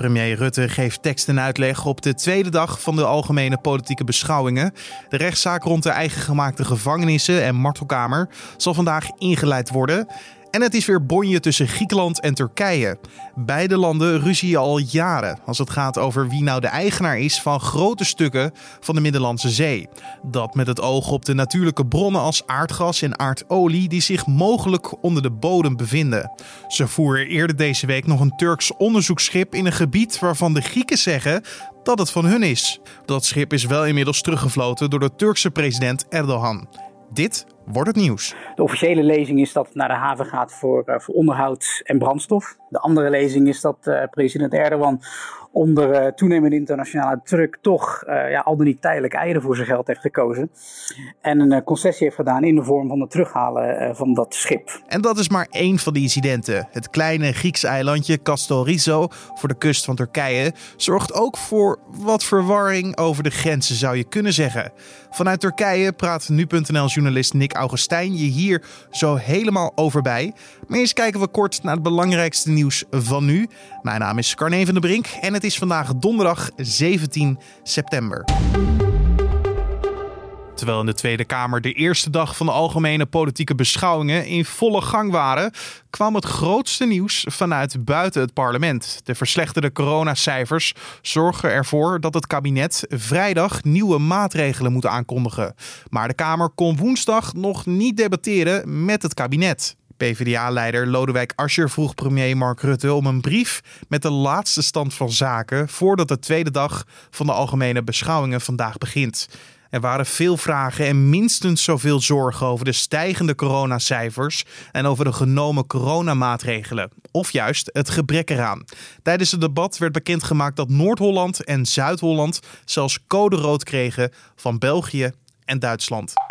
Premier Rutte geeft tekst en uitleg op de tweede dag van de algemene politieke beschouwingen. De rechtszaak rond de eigen gemaakte gevangenissen en martelkamer zal vandaag ingeleid worden. En het is weer bonje tussen Griekenland en Turkije. Beide landen ruzien al jaren als het gaat over wie nou de eigenaar is van grote stukken van de Middellandse Zee. Dat met het oog op de natuurlijke bronnen als aardgas en aardolie die zich mogelijk onder de bodem bevinden. Ze voeren eerder deze week nog een Turks onderzoeksschip in een gebied waarvan de Grieken zeggen dat het van hun is. Dat schip is wel inmiddels teruggefloten door de Turkse president Erdogan. Dit wordt het nieuws. De officiële lezing is dat het naar de haven gaat voor, uh, voor onderhoud en brandstof. De andere lezing is dat uh, president Erdogan onder uh, toenemende internationale druk toch uh, ja, al dan niet tijdelijk eieren voor zijn geld heeft gekozen. En een uh, concessie heeft gedaan in de vorm van het terughalen van dat schip. En dat is maar één van de incidenten. Het kleine Griekse eilandje Castorizo voor de kust van Turkije zorgt ook voor wat verwarring over de grenzen zou je kunnen zeggen. Vanuit Turkije praat nu.nl-journalist Nick Augustijn je hier zo helemaal over bij. Maar eerst kijken we kort naar het belangrijkste nieuws van nu. Mijn naam is Carne van der Brink en het is vandaag donderdag 17 september. Terwijl in de Tweede Kamer de eerste dag van de algemene politieke beschouwingen in volle gang waren, kwam het grootste nieuws vanuit buiten het parlement. De verslechterde coronacijfers zorgen ervoor dat het kabinet vrijdag nieuwe maatregelen moet aankondigen. Maar de Kamer kon woensdag nog niet debatteren met het kabinet. PvdA-leider Lodewijk Asscher vroeg premier Mark Rutte om een brief met de laatste stand van zaken voordat de tweede dag van de algemene beschouwingen vandaag begint. Er waren veel vragen en minstens zoveel zorgen over de stijgende coronacijfers en over de genomen coronamaatregelen. Of juist het gebrek eraan. Tijdens het debat werd bekendgemaakt dat Noord-Holland en Zuid-Holland zelfs code rood kregen van België en Duitsland.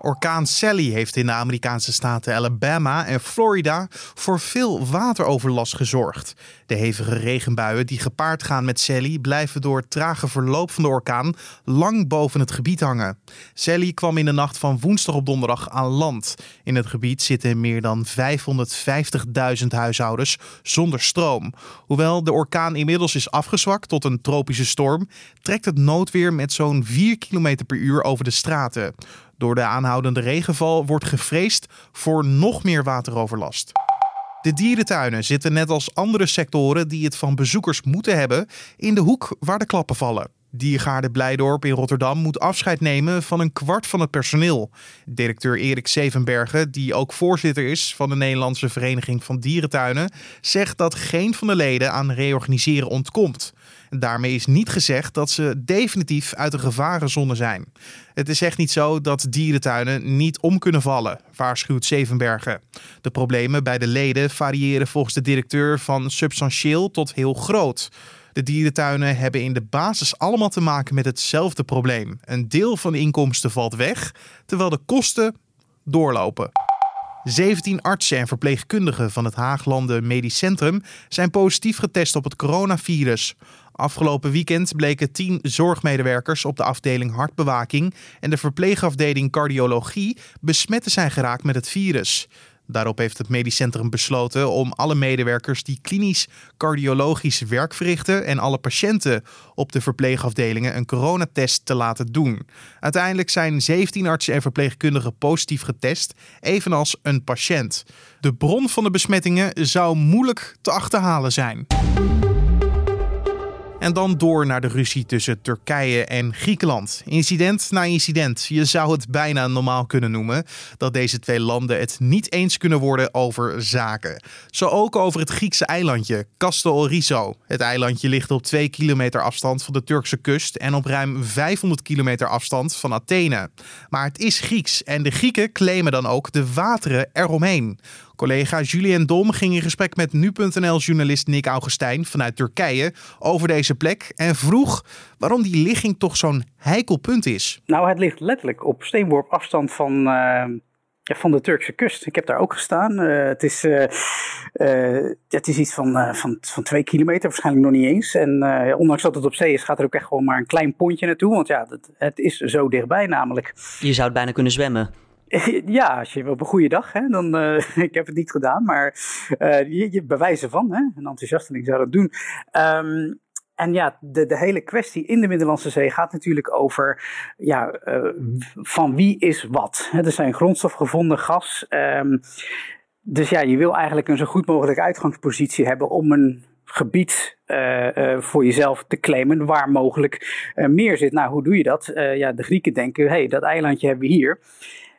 Orkaan Sally heeft in de Amerikaanse staten Alabama en Florida voor veel wateroverlast gezorgd. De hevige regenbuien die gepaard gaan met Sally blijven door het trage verloop van de orkaan lang boven het gebied hangen. Sally kwam in de nacht van woensdag op donderdag aan land. In het gebied zitten meer dan 550.000 huishoudens zonder stroom. Hoewel de orkaan inmiddels is afgezwakt tot een tropische storm, trekt het noodweer met zo'n 4 km per uur over de straten. Door de aanhoudende regenval wordt gevreesd voor nog meer wateroverlast. De dierentuinen zitten net als andere sectoren die het van bezoekers moeten hebben in de hoek waar de klappen vallen. Diergaarde Blijdorp in Rotterdam moet afscheid nemen van een kwart van het personeel. Directeur Erik Zevenbergen, die ook voorzitter is van de Nederlandse Vereniging van Dierentuinen, zegt dat geen van de leden aan reorganiseren ontkomt. Daarmee is niet gezegd dat ze definitief uit de gevarenzone zijn. Het is echt niet zo dat dierentuinen niet om kunnen vallen, waarschuwt Zevenbergen. De problemen bij de leden variëren volgens de directeur van substantieel tot heel groot. De dierentuinen hebben in de basis allemaal te maken met hetzelfde probleem. Een deel van de inkomsten valt weg, terwijl de kosten doorlopen. 17 artsen en verpleegkundigen van het Haaglanden Medisch Centrum zijn positief getest op het coronavirus. Afgelopen weekend bleken 10 zorgmedewerkers op de afdeling hartbewaking en de verpleegafdeling cardiologie besmet te zijn geraakt met het virus. Daarop heeft het medisch centrum besloten om alle medewerkers die klinisch cardiologisch werk verrichten en alle patiënten op de verpleegafdelingen een coronatest te laten doen. Uiteindelijk zijn 17 artsen en verpleegkundigen positief getest, evenals een patiënt. De bron van de besmettingen zou moeilijk te achterhalen zijn. En dan door naar de ruzie tussen Turkije en Griekenland. Incident na incident. Je zou het bijna normaal kunnen noemen dat deze twee landen het niet eens kunnen worden over zaken. Zo ook over het Griekse eilandje Castel Het eilandje ligt op 2 kilometer afstand van de Turkse kust en op ruim 500 kilometer afstand van Athene. Maar het is Grieks en de Grieken claimen dan ook de wateren eromheen. Collega Julien Dom ging in gesprek met nu.nl-journalist Nick Augustijn vanuit Turkije over deze plek en vroeg waarom die ligging toch zo'n heikel punt is. Nou, het ligt letterlijk op steenworp afstand van, uh, van de Turkse kust. Ik heb daar ook gestaan. Uh, het, is, uh, het is iets van, van, van twee kilometer, waarschijnlijk nog niet eens. En ondanks dat het op zee is, gaat er ook echt gewoon maar een klein pontje naartoe. Want ja, het, het is zo dichtbij namelijk. Je zou het bijna kunnen zwemmen. Ja, als je op een goede dag, hè, dan, uh, ik heb het niet gedaan, maar uh, je, je bewijzen van, hè, een enthousiasteling zou dat doen. Um, en ja, de, de hele kwestie in de Middellandse Zee gaat natuurlijk over ja, uh, van wie is wat. Er zijn grondstof gevonden, gas. Um, dus ja, je wil eigenlijk een zo goed mogelijke uitgangspositie hebben om een gebied voor jezelf te claimen waar mogelijk meer zit. Nou, hoe doe je dat? ja, de Grieken denken, hey, dat eilandje hebben we hier.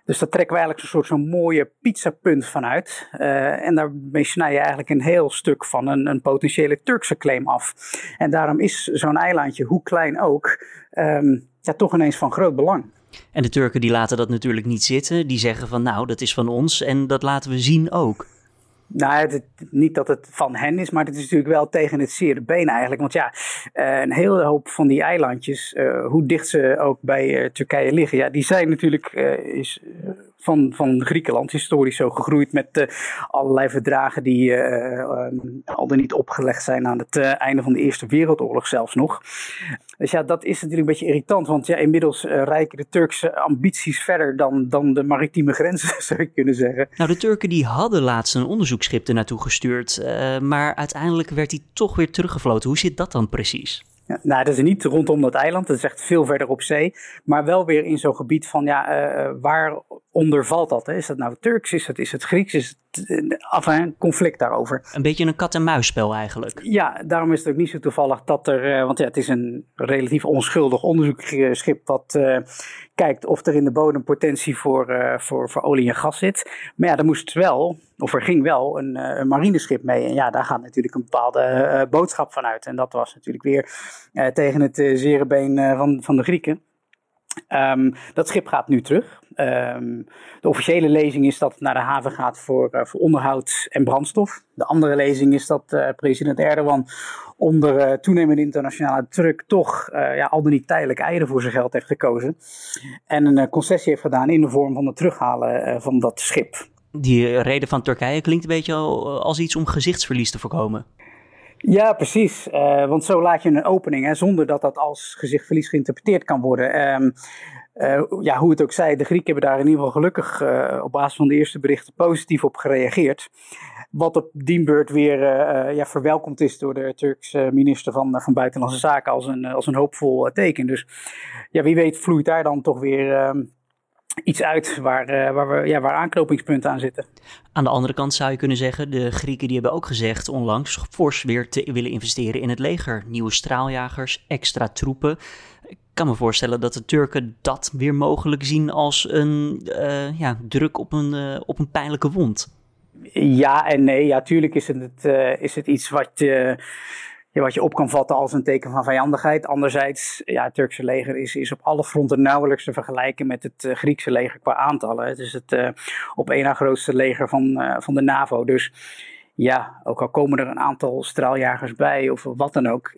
Dus daar trekken we eigenlijk zo'n soort zo'n mooie pizzapunt vanuit. Uh, en daarmee snij je eigenlijk een heel stuk van een, een potentiële Turkse claim af. En daarom is zo'n eilandje, hoe klein ook, um, ja, toch ineens van groot belang. En de Turken die laten dat natuurlijk niet zitten. Die zeggen van nou, dat is van ons en dat laten we zien ook. Nou, het, niet dat het van hen is, maar het is natuurlijk wel tegen het zere been eigenlijk. Want ja, uh, een hele hoop van die eilandjes, uh, hoe dicht ze ook bij uh, Turkije liggen, ja, die zijn natuurlijk is, van, van Griekenland historisch zo gegroeid met allerlei verdragen die al dan niet opgelegd zijn aan het einde van de Eerste Wereldoorlog zelfs nog. Dus ja, dat is natuurlijk een beetje irritant, want ja, inmiddels reiken de Turkse ambities verder dan, dan de maritieme grenzen, zou je kunnen zeggen. Nou, de Turken die hadden laatst een onderzoek onderzoeksschip er naartoe gestuurd. Maar uiteindelijk werd hij toch weer teruggefloten. Hoe zit dat dan precies? Ja, nou, dat is niet rondom dat eiland, dat is echt veel verder op zee. Maar wel weer in zo'n gebied van, ja, uh, waar onder valt dat? Hè? Is dat nou Turks, is het, is het Grieks, is het een conflict daarover? Een beetje een kat-en-muisspel eigenlijk. Ja, daarom is het ook niet zo toevallig dat er, uh, want ja, het is een relatief onschuldig onderzoeksschip dat uh, kijkt of er in de bodem potentie voor, voor, voor olie en gas zit. Maar ja, er moest wel, of er ging wel een, een marineschip mee. En ja, daar gaat natuurlijk een bepaalde boodschap van uit. En dat was natuurlijk weer tegen het zere been van, van de Grieken. Um, dat schip gaat nu terug. Um, de officiële lezing is dat het naar de haven gaat voor, uh, voor onderhoud en brandstof. De andere lezing is dat uh, president Erdogan onder uh, toenemende internationale druk toch ja, al dan niet tijdelijk eieren voor zijn geld heeft gekozen. En een concessie heeft gedaan in de vorm van het terughalen van dat schip. Die reden van Turkije klinkt een beetje als iets om gezichtsverlies te voorkomen. Ja, precies. Uh, want zo laat je een opening, zonder dat dat als gezichtverlies geïnterpreteerd kan worden. Um, uh, ja, hoe het ook zij, de Grieken hebben daar in ieder geval gelukkig uh, op basis van de eerste berichten positief op gereageerd. Wat op die beurt weer ja, verwelkomd is door de Turkse minister van, van Buitenlandse Zaken als een, als een hoopvol teken. Dus ja, wie weet vloeit daar dan toch weer ehm, iets uit waar, uh, waar, we, ja, waar aanknopingspunten aan zitten. Aan de andere kant zou je kunnen zeggen, de Grieken die hebben ook gezegd onlangs fors weer te willen investeren in het leger. Nieuwe straaljagers, extra troepen. Ik kan me voorstellen dat de Turken dat weer mogelijk zien als een uh, ja, druk op een, uh, op een pijnlijke wond. Ja en nee. Ja, tuurlijk is het, is het iets wat je wat je op kan vatten als een teken van vijandigheid. Anderzijds, ja, het Turkse leger is, is op alle fronten nauwelijks te vergelijken met het uh, Griekse leger qua aantallen. Het is het uh, op één na grootste leger van, uh, van de NAVO. Dus ja, ook al komen er een aantal straaljagers bij of wat dan ook.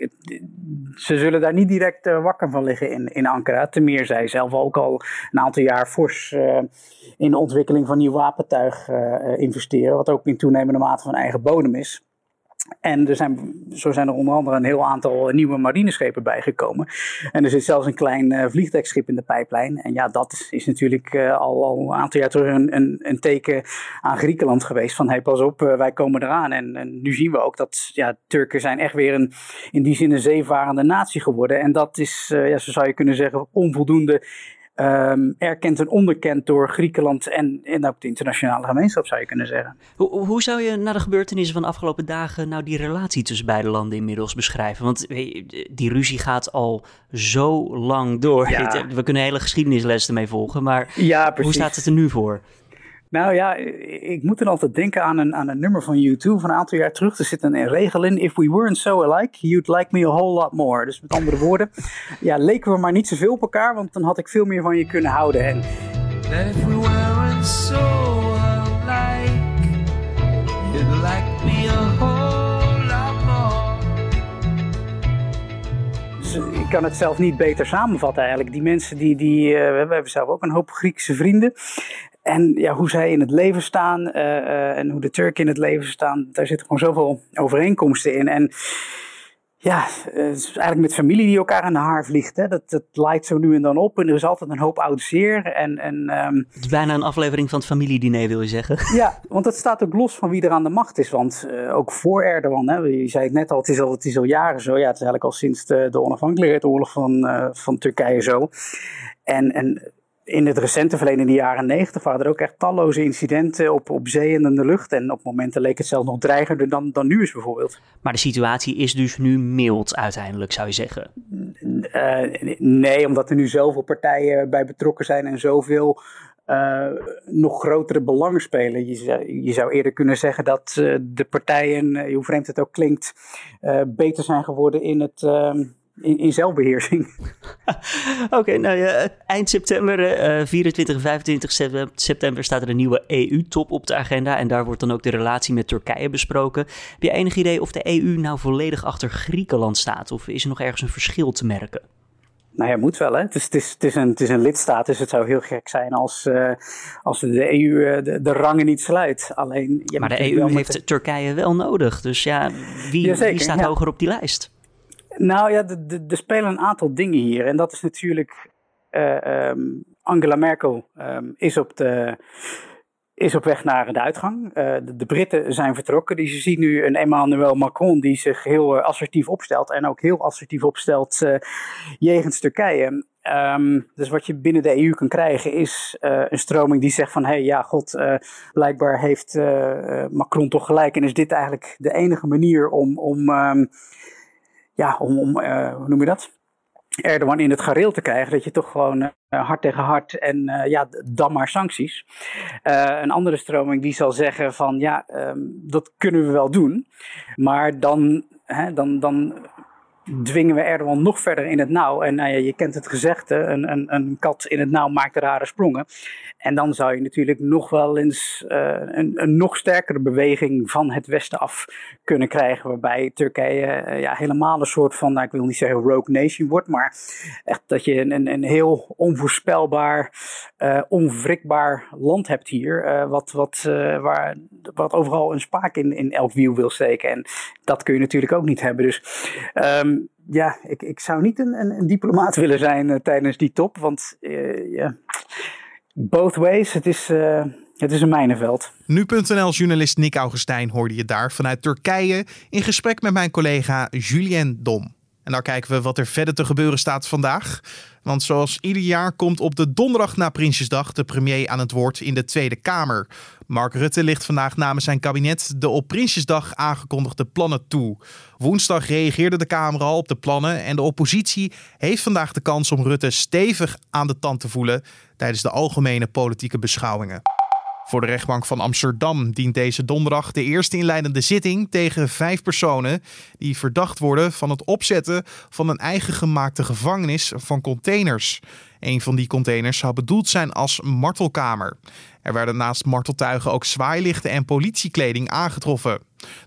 Ze zullen daar niet direct wakker van liggen in, in Ankara. Ten meer zij zelf ook al een aantal jaar fors in de ontwikkeling van nieuw wapentuig investeren. Wat ook in toenemende mate van eigen bodem is. En er zijn, zo zijn er onder andere een heel aantal nieuwe marineschepen bijgekomen. En er zit zelfs een klein uh, vliegtuigschip in de pijplijn. En ja, dat is natuurlijk uh, al, al een aantal jaar terug een, een, een, teken aan Griekenland geweest. Van hey, pas op, wij komen eraan. En, en, nu zien we ook dat ja, Turken zijn echt weer een, in die zin een zeevarende natie geworden. En dat is, ja, zo zou je kunnen zeggen, onvoldoende um, erkend en onderkend door Griekenland en, en ook de internationale gemeenschap, zou je kunnen zeggen. Hoe, hoe zou je na de gebeurtenissen van de afgelopen dagen nou die relatie tussen beide landen inmiddels beschrijven? Want die ruzie gaat al zo lang door. Ja. We kunnen hele geschiedenisles ermee volgen, maar ja, hoe staat het er nu voor? Nou ja, ik moet dan altijd denken aan een, aan een nummer van U2 van een aantal jaar terug. Er zit een regel in. If we weren't so alike, you'd like me a whole lot more. Dus met andere woorden, ja, leken we maar niet zoveel op elkaar, want dan had ik veel meer van je kunnen houden. En... if we weren't so alike, you'd like me a whole lot more. Dus ik kan het zelf niet beter samenvatten eigenlijk. Die mensen die, die uh, we hebben zelf ook een hoop Griekse vrienden. En ja, hoe zij in het leven staan uh, uh, en hoe de Turken in het leven staan, daar zitten gewoon zoveel overeenkomsten in. En ja, het is eigenlijk met familie die elkaar aan de haar vliegt. Hè. Dat, dat lijkt zo nu en dan op en er is altijd een hoop oud zeer. En, en, um... Het is bijna een aflevering van het familiediner, wil je zeggen? Ja, want het staat ook los van wie er aan de macht is. Want ook voor Erdogan, hè, je zei het net al, het is al, het is al jaren zo. Ja, het is eigenlijk al sinds de, de onafhankelijkheidsoorlog van, van Turkije zo. En, en in het recente verleden, in de jaren negentig, waren er ook echt talloze incidenten op, op zee en in de lucht. En op momenten leek het zelfs nog dreigender dan, dan nu is bijvoorbeeld. Maar de situatie is dus nu mild uiteindelijk, zou je zeggen? Uh, nee, omdat er nu zoveel partijen bij betrokken zijn en zoveel uh, nog grotere belangen spelen. Je zou, je zou eerder kunnen zeggen dat uh, de partijen, hoe vreemd het ook klinkt, beter zijn geworden in het ehm, in, in zelfbeheersing. Oké, nou ja, eind september, uh, 24 en 25 september, staat er een nieuwe EU-top op de agenda. En daar wordt dan ook de relatie met Turkije besproken. Heb je enig idee of de EU nou volledig achter Griekenland staat? Of is er nog ergens een verschil te merken? Nou ja, moet wel. Hè? Het, is, het, is, het, is een, het is een lidstaat, dus het zou heel gek zijn als, uh, als de EU uh, de, de, rangen niet sluit. Alleen, maar de EU heeft Turkije wel nodig. Dus ja, wie, Jazeker, wie staat ja. hoger op die lijst? Nou ja, er spelen een aantal dingen hier. En dat is natuurlijk. Uh, um, Angela Merkel um, is, op de, is op weg naar de uitgang. Uh, de, Britten zijn vertrokken. Dus je ziet nu een Emmanuel Macron die zich heel uh, assertief opstelt. En ook heel assertief opstelt jegens Turkije. Um, dus wat je binnen de EU kan krijgen is een stroming die zegt van... hé, hey, ja, god, blijkbaar heeft Macron toch gelijk... en is dit eigenlijk de enige manier om... om ja, om, uh, hoe noem je dat? Erdogan in het gareel te krijgen, dat je toch gewoon uh, hard tegen hard en uh, ja, dan maar sancties. een andere stroming die zal zeggen van ja, um, dat kunnen we wel doen, maar dan, hè, dan, dan dwingen we Erdogan nog verder in het nauw. En nou ja, je kent het gezegde, een, een, een kat in het nauw maakt rare sprongen. En dan zou je natuurlijk nog wel eens uh, een, een, nog sterkere beweging van het Westen af kunnen krijgen. Waarbij Turkije uh, ja, helemaal een soort van, nou, ik wil niet zeggen rogue nation wordt, maar echt dat je een, een heel onvoorspelbaar, uh, onwrikbaar land hebt hier. wat, wat, waar, wat overal een spaak in, in elk wiel wil steken. En dat kun je natuurlijk ook niet hebben. Dus um, ja, ik, ik zou niet een, een, een diplomaat willen zijn tijdens die top. Want ja both ways. Het is, uh, het is een mijnenveld. Nu.nl-journalist Nick Augustijn hoorde je daar vanuit Turkije in gesprek met mijn collega Julien Dom. En daar kijken we wat er verder te gebeuren staat vandaag. Want zoals ieder jaar komt op de donderdag na Prinsjesdag de premier aan het woord in de Tweede Kamer. Mark Rutte ligt vandaag namens zijn kabinet de op Prinsjesdag aangekondigde plannen toe. Woensdag reageerde de Kamer al op de plannen en de oppositie heeft vandaag de kans om Rutte stevig aan de tand te voelen tijdens de algemene politieke beschouwingen. Voor de rechtbank van Amsterdam dient deze donderdag de eerste inleidende zitting tegen vijf personen die verdacht worden van het opzetten van een eigen gemaakte gevangenis van containers. Een van die containers zou bedoeld zijn als martelkamer. Er werden naast marteltuigen ook zwaailichten en politiekleding aangetroffen.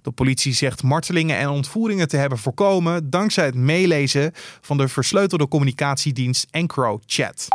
De politie zegt martelingen en ontvoeringen te hebben voorkomen dankzij het meelezen van de versleutelde communicatiedienst EncroChat.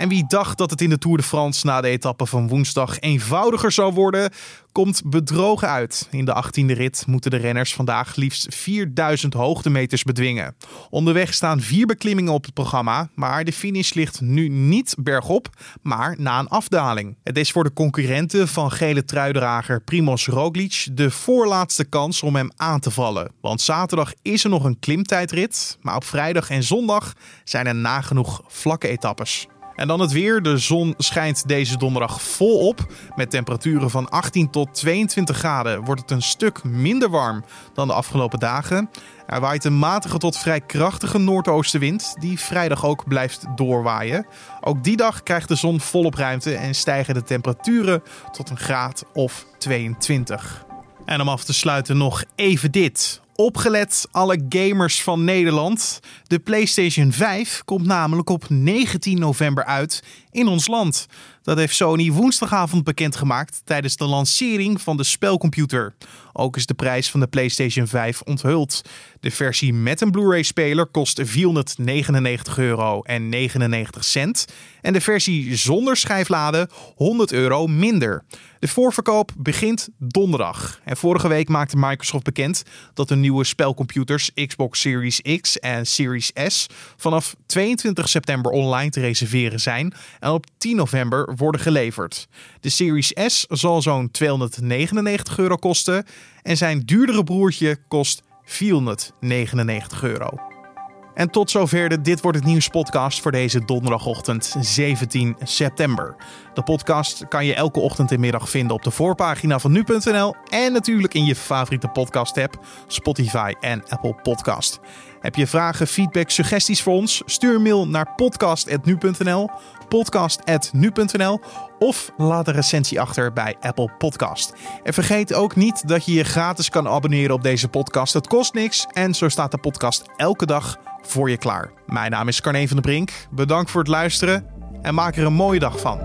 En wie dacht dat het in de Tour de France na de etappe van woensdag eenvoudiger zou worden, komt bedrogen uit. In de 18e rit moeten de renners vandaag liefst 4000 hoogtemeters bedwingen. Onderweg staan vier beklimmingen op het programma, maar de finish ligt nu niet bergop, maar na een afdaling. Het is voor de concurrenten van gele truidrager Primoz Roglic de voorlaatste kans om hem aan te vallen. Want zaterdag is er nog een klimtijdrit, maar op vrijdag en zondag zijn er nagenoeg vlakke etappes. En dan het weer. De zon schijnt deze donderdag volop. Met temperaturen van 18 tot 22 graden wordt het een stuk minder warm dan de afgelopen dagen. Er waait een matige tot vrij krachtige noordoostenwind, die vrijdag ook blijft doorwaaien. Ook die dag krijgt de zon volop ruimte en stijgen de temperaturen tot een graad of 22. En om af te sluiten nog even dit. Opgelet alle gamers van Nederland. De PlayStation 5 komt namelijk op 19 november uit in ons land. Dat heeft Sony woensdagavond bekendgemaakt tijdens de lancering van de spelcomputer. Ook is de prijs van de PlayStation 5 onthuld. De versie met een Blu-ray-speler kost 499 euro en 99 cent. En de versie zonder schijfladen 100 euro minder. De voorverkoop begint donderdag. En vorige week maakte Microsoft bekend dat de nieuwe spelcomputers Xbox Series X en Series S vanaf 22 september online te reserveren zijn en op 10 november worden geleverd. De Series S zal zo'n 299 euro kosten en zijn duurdere broertje kost 499 euro. En tot zover de Dit Wordt Het Nieuws podcast voor deze donderdagochtend 17 september. De podcast kan je elke ochtend en middag vinden op de voorpagina van nu.nl en natuurlijk in je favoriete podcast app Spotify en Apple Podcast. Heb je vragen, feedback, suggesties voor ons? Stuur mail naar podcast.nu.nl, podcast.nu.nl of laat een recensie achter bij Apple Podcast. En vergeet ook niet dat je je gratis kan abonneren op deze podcast. Het kost niks en zo staat de podcast elke dag voor je klaar. Mijn naam is Carne van der Brink. Bedankt voor het luisteren en maak er een mooie dag van.